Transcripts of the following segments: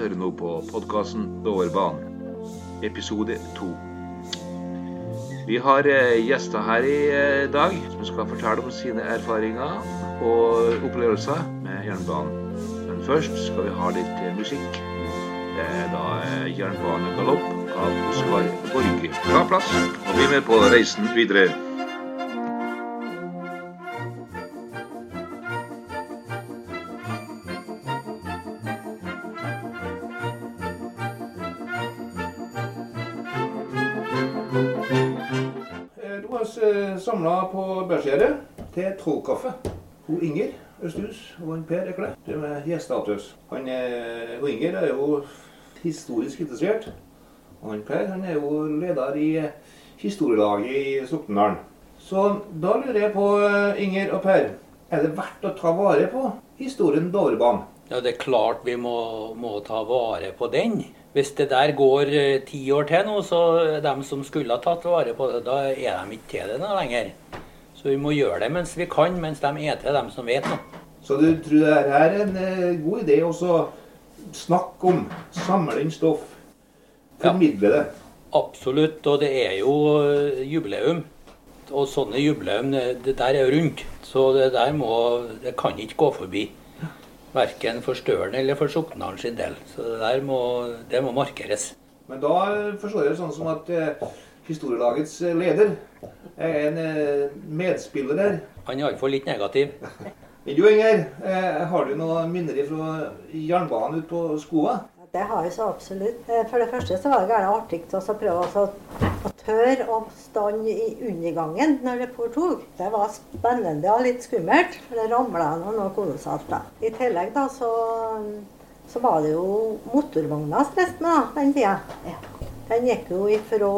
Hører nå på podkasten Dårbanen, episode to. Vi har eh, gjester her i eh, dag som skal fortelle om sine erfaringer og opplevelser med jernbanen. Men først skal vi ha litt eh, musikk. Det er da Jernbanegalopp av Oskar Borge. Ta plass og bli med på reisen videre. Samla på Bergsgjerdet til trollkaffe. Hun Inger Østhus og han Per Ekle. Det er gjestestatus. Han er, Inger er jo historisk interessert. Og han Per han er jo leder i historielaget i Soknedalen. Så da lurer jeg på, Inger og Per, er det verdt å ta vare på historien Dovrebanen? Ja, Det er klart vi må, må ta vare på den. Hvis det der går eh, ti år til nå, så de som skulle ha tatt vare på det, da er de ikke til det noe lenger. Så vi må gjøre det mens vi kan, mens de er til, dem som vet noe. Så du tror det er en eh, god idé å snakke om, samle inn stoff, formidle det? Absolutt. Og det er jo eh, jubileum. Og sånne jubileum, det der er rundt. Så det der må Det kan ikke gå forbi. Verken for Stølen eller for Soknaren sin del. Så det der må, det må markeres. Men da forstår jeg det sånn som at eh, historielagets eh, leder er en eh, medspiller der. Han er iallfall litt negativ. Men du Inger, eh, har du noen minner fra jernbanen ute på Skoa? Det har jeg så absolutt. Eh, For det første så var det gjerne artig å så prøve å, å tørre å stande i undergangen når det for tog. Det var spennende og litt skummelt, for det ramla noe kolossalt da. I tillegg da så, så var det jo motorvogna stress med da, den tida. Ja. Den gikk jo ifra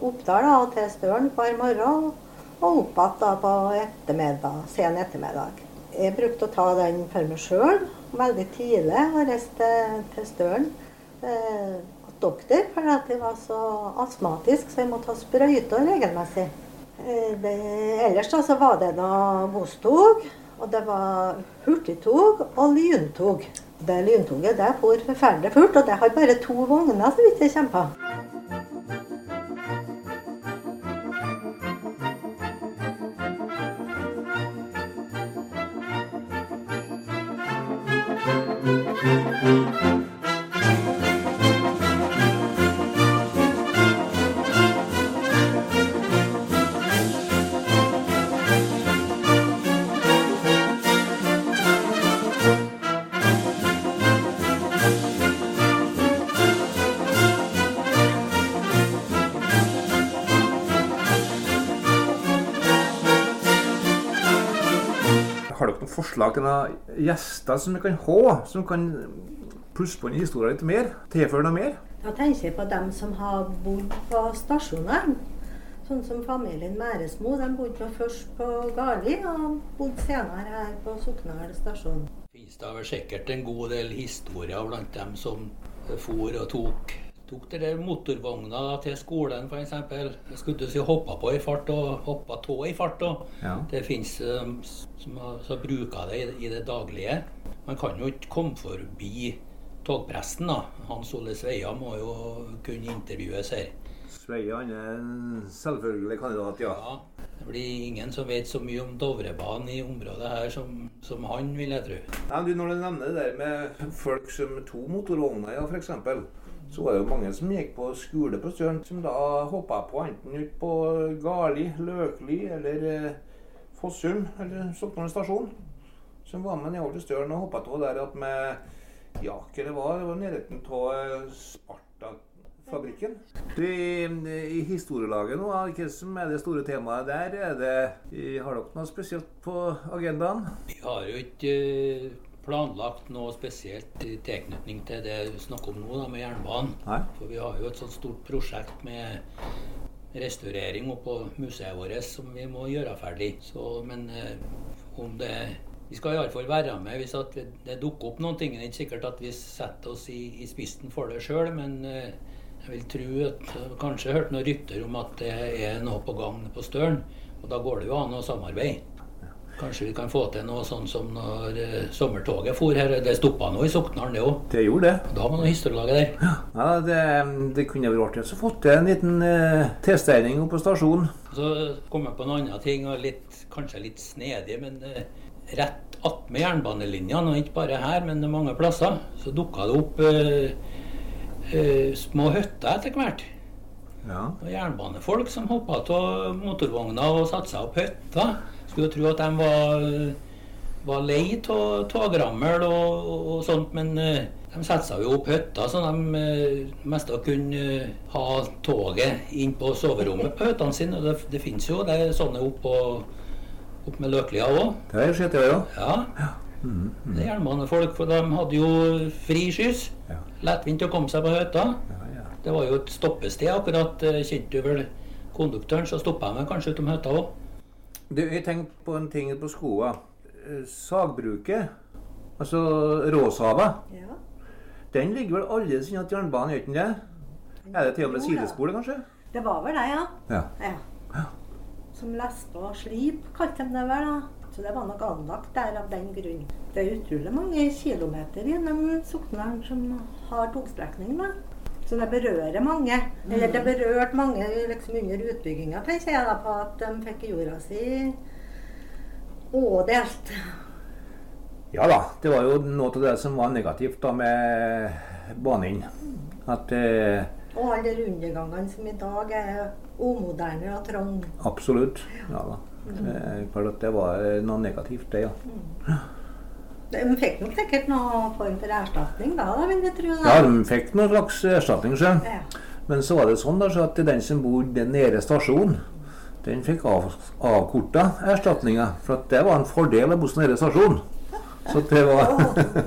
Oppdal da, til Støren hver morgen, og opp igjen på ettermiddag, sen ettermiddag. Jeg brukte å ta den for meg sjøl veldig tidlig og reiste til, til Støren eh, doktor for jeg var så astmatisk, så jeg måtte ha sprøyter regelmessig. Eh, det, ellers da så var det da godstog, og det var hurtigtog og lyntog. Det lyntoget det for forferdelig fort, og det har bare to vogner, så vidt jeg på. Forslag til noen gjester som vi kan ha, som kan plusse på den historien litt mer? Tilføre noe mer? Da tenker jeg på dem som har bodd på stasjonene. Sånn som familien Mæresmo. De bodde først på Garli og bodde senere her på Soknahall stasjon. finnes det vel sikkert en god del historier blant dem som for og tok tok det der motorvogna til skolen f.eks. Skulle du si hoppa på i fart og hoppa tå i fart. Og Ja. Det fins um, som, som bruker det i, i det daglige. Man kan jo ikke komme forbi togpresten. da. Hans Ole Sveia må jo kunne intervjues her. Sveia han er en selvfølgelig kandidat, ja. Ja, Det blir ingen som vet så mye om Dovrebanen i området her som, som han, vil jeg tro. Nei, du, Når du nevner det der med folk som to motorvogner, ja, f.eks., så var det jo mange som gikk på skole på Støren, som da hoppa på enten ut på Garli, Løkli eller eh, Fossum eller Soknedal stasjon. Som var med nedover til Støren og hoppa av der at med Ja, hva det var? Det var nærheten av Sparta-fabrikken. Du, I, I historielaget nå, hva som er det store temaet der? Er det, har dere noe spesielt på agendaen? Vi har jo ikke eh, planlagt noe spesielt i tilknytning til det vi snakker om nå, da, med jernbanen. Nei. For vi har jo et sånt stort prosjekt med restaurering oppå museet vårt som vi må gjøre ferdig. Så, men eh, om det Vi skal iallfall være med hvis at det dukker opp noen ting. Det er ikke sikkert at vi setter oss i, i spissen for det sjøl, men eh, jeg vil tro at kanskje Kanskje hørt noen rykter om at det er noe på gang på Støren. Og da går det jo an å samarbeide. Kanskje vi kan få til noe sånn som når eh, sommertoget for her. Det stoppa nå i Soknaren, det òg. Det gjorde det. Da var noe historielaget der. Ja, det, det kunne vært artig å få til en liten eh, tilstelning oppe på stasjonen. Så kom jeg på en annen ting, og litt, kanskje litt snedig, men eh, rett attmed jernbanelinjene, og ikke bare her, men mange plasser, så dukka det opp eh, eh, små hytter etter hvert. Ja. Og jernbanefolk som hoppa av motorvogna og satte seg opp hytta. Skulle tro at de var, var lei av togrammel og, og, og sånt, men eh, de satte seg jo opp hytta, så de eh, mest kunne eh, ha toget inn på soverommet på hyttene sine. Og det, det fins jo det er sånne opp, og, opp med Løklia òg. Det har skjedd, det òg. Ja. Det er jernbanefolk, for de hadde jo fri skyss. Ja. Lettvint å komme seg på hytta. Ja, ja. Det var jo et stoppested akkurat. eh, Kjente du vel konduktøren, så stoppa jeg meg kanskje utom hytta òg. Du, jeg tenkte på en ting på skoa. Eh, Sagbruket, altså råsava, Ja. den ligger vel alle sine til jernbanen, gjør den det? Er det til og med sidespor, kanskje? Det var vel det, ja. Ja. ja. Som leste og slip, kalte de det vel. da. Så det var nok anlagt der av den grunn. Det er utrolig mange kilometer gjennom Soknaren som har togstrekning. da. Så det berører mange. Eller det berørte mange liksom under utbygginga, tenker jeg da på at de fikk jorda si ådelt. Ja da, det var jo noe av det som var negativt da med banen. At eh, Og alle de undergangene som i dag er omoderne og trang. absolutt. Ja da. Eh, klart at det var eh, noe negativt, det, ja. De fikk nok sikkert noen form for erstatning da, da vil jeg tro. da. Ja, de fikk noen slags erstatning, sjø. Ja. Men så var det sånn da, så at den som bodde nede stasjonen, den fikk av, avkorta erstatninga. For at det var en fordel å bo nede stasjonen. Så det var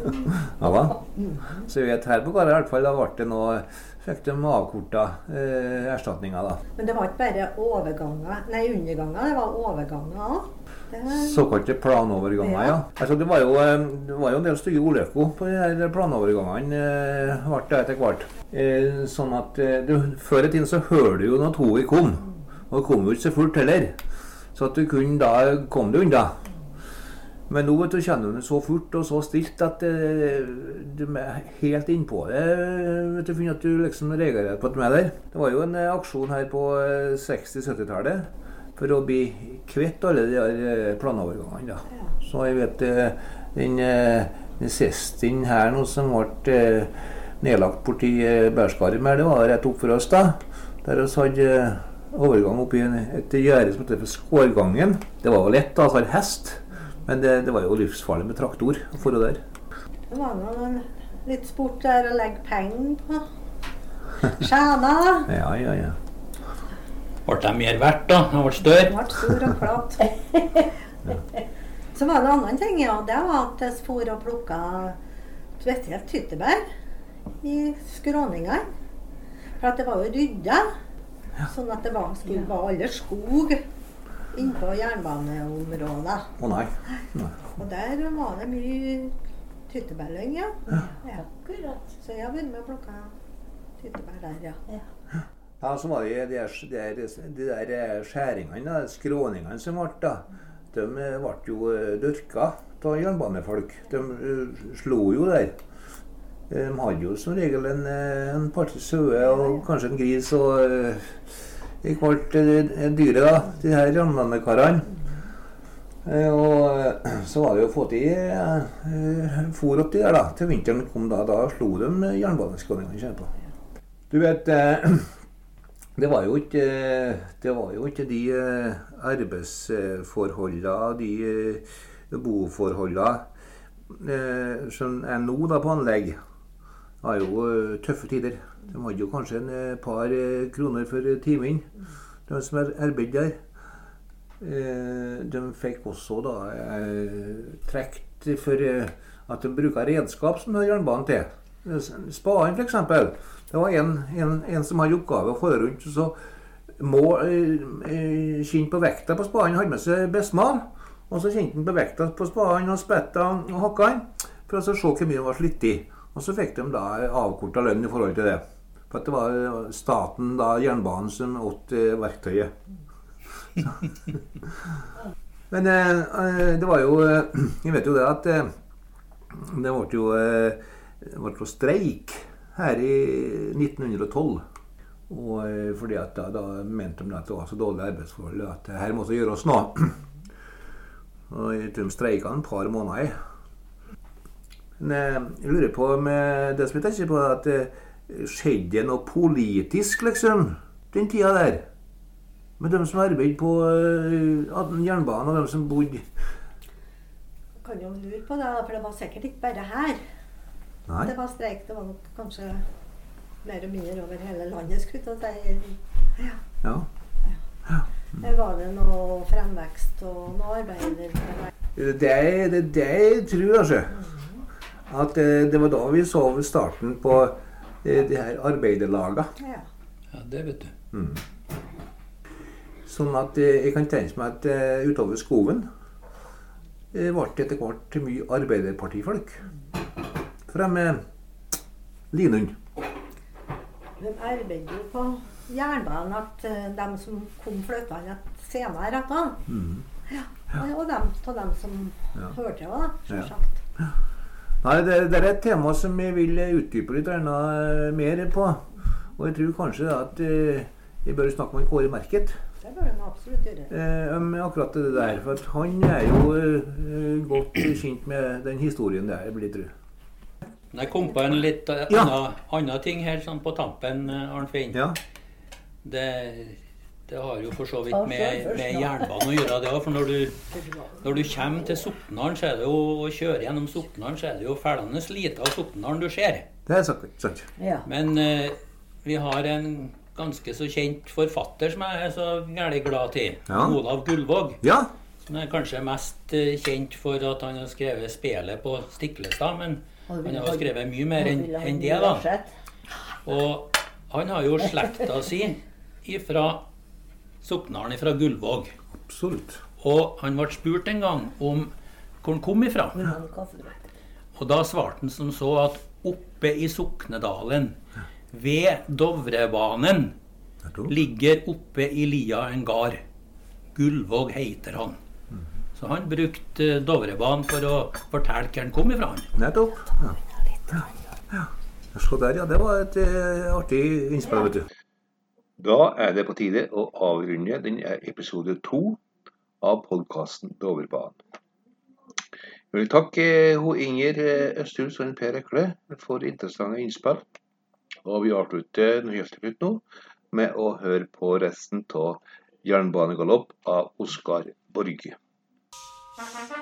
Ja da. Så jeg vet her på Garra i hvert fall, da ble det noe Fikk de avkorta eh, erstatninga, da. Men det var ikke bare overganger, nei underganger, det var overganger òg. Såkalte planoverganger, ja. Altså, det, var jo, eh, det var jo en del stygge ulykker på de her planovergangene eh, ble det etter hvert. Eh, sånn at du, Før i tiden så hørte du jo når toget kom. Og det kom jo ikke så fullt heller. Så at du kunne da kom du unna. Men nå vet du, kjenner du det så fort og så stilt at du er helt innpå det. vet du, finner at du liksom reagerer på at du er der. Det var jo en aksjon her på eh, 60-70-tallet for å bli kvitt alle de der eh, planovergangene. da. Så jeg vet eh, den, eh, den siste inn her nå som ble nedlagt borti Bærskaret mer, det var rett opp for oss da. Der vi hadde overgang oppi en- et gjerde som heter for Skårgangen. Det var jo lett da, ha hest. Men det, det var jo livsfarlig med traktor for det der. Det var nå litt sport der å legge penger på. Skjæna. Ja, ja, ja. Ble de mer verdt, da? De ble større? Den ble stor og flat. Så var det en annen ting, ja. Det var at jeg for og plukka spesielt tyttebær i skråningene. For at det var jo rydda. Sånn at det var, skulle være alle skog innpå jernbaneområdet. Å nei. nei. Og der var det mye tyttebærlyng, ja. ja. Akkurat. Så jeg har vært med og plukka tyttebær der, ja. Ja, så var det de der, de der, de der skjæringene, skråningene som ble da. De eh, ble jo eh, dyrka av jernbanefolk. De eh, slo jo der. De hadde jo som regel en, eh, en par sauer og kanskje en gris og eh, alt eh, dyret, da. De her jernbanekarene. Eh, Og eh, så var det jo å få til eh, fôr opp de der, da. Til vinteren kom da, da slo de jernbaneskråningene. kjenner. Du vet eh, det var jo ikke, var jo ikke de eh, arbeidsforholdene, de eh, boforholdene eh, som er nå da på anlegg. Det var jo tøffe tider. De hadde jo kanskje en par kroner for timen, de som arbeidet der. De fikk også da trukket for at de bruker redskap som de har jernbanen til. Spaden f.eks. Det var en, en, en som hadde oppgave å få rundt. Så må eh, eh, kjenne på vekta på spaden. Hadde med seg besmal. Og så kjente han på vekta på spaden og spetta og hakka. For å se hvor mye han var slitt i. Og så fikk de da avkorta lønn i forhold til det. For det var staten, da jernbanen, som åt eh, verktøyet. Men eh, det var jo Vi vet jo det at eh, det ble jo, eh, det var streik her i 1912. Og eh, fordi at da, da mente de at det var så dårlige arbeidsforhold at her må det gjøres noe. Og de streika en par måneder. Men eh, jeg lurer på med det som jeg tenker på, at det skjedde noe politisk, liksom, den tida der. Med dem som arbeidet på eh, jernbanen, og dem som bodde Kan jo lure på det, for det var sikkert ikke bare her. Nei. Det var streik. Det var nok kanskje mer og mindre over hele landet, skulle jeg si. Ja. ja. Ja. Ja. Her var det noe fremvekst og noe arbeider. Det er det, det jeg tror, altså. At eh, det var da vi så starten på eh, de her arbeiderlaga. Ja. Ja, det vet du. Sånn at eh, jeg kan tenke meg at utover skogen ble det etter hvert mye arbeiderpartifolk. Fra med Linund. De arbeider jo på jernbanen at de som kom flyttende senere etter. Ja. Og dem av dem som Ja. til òg. Ja. Selvsagt. Nei, det, det er et tema som jeg vil utdype litt eh, mer på. Og jeg tror kanskje at eh, jeg bør snakke med Kåre Merket Det bør han absolutt gjøre. eh, om akkurat det der. For at han er jo eh, godt kjent med den historien der, blir jeg tro. Jeg kom på en litt eh, Ja. annen, ting her sånn på tampen, eh, Arnfinn. Ja. Det, det har jo for så vidt med, med ja. jernbanen å gjøre. det For når du, når du kommer til Soknaren så er det jo, og kjører gjennom Soknaren, så er det jo fællende lite av Soknaren du ser. Det er sant. sant. Ja. Men uh, vi har en ganske så kjent forfatter som jeg er så gærent glad til. Ja. Olav Gullvåg. Ja. Som er kanskje mest kjent for at han har skrevet 'Spelet på Stiklestad'. Men han har jo skrevet mye mer enn en det, da. Og han har jo slekta si ifra Soknaren fra Gullvåg. Absolutt. Og han ble spurt en gang om hvor han kom ifra. Og da svarte han som så at oppe i Soknedalen, ved Dovrebanen, ligger oppe i lia en gard. Gullvåg heter han. Så han brukte eh, Dovrebanen for å fortelle hvor han kom ifra. han. Nettopp. Ja. Ja. ja. Se der, ja. Det var et eh, artig innspill, vet du. Da er det på tide å avrunde denne episode to av podkasten Dovrebanen. Jeg vil takke ho Inger eh, Østhus og Per Ekle for interessante innspill. Og vi avslutter nyhetsnytt nå med å høre på resten av 'Jernbanegalopp' av Oskar Borge. Thank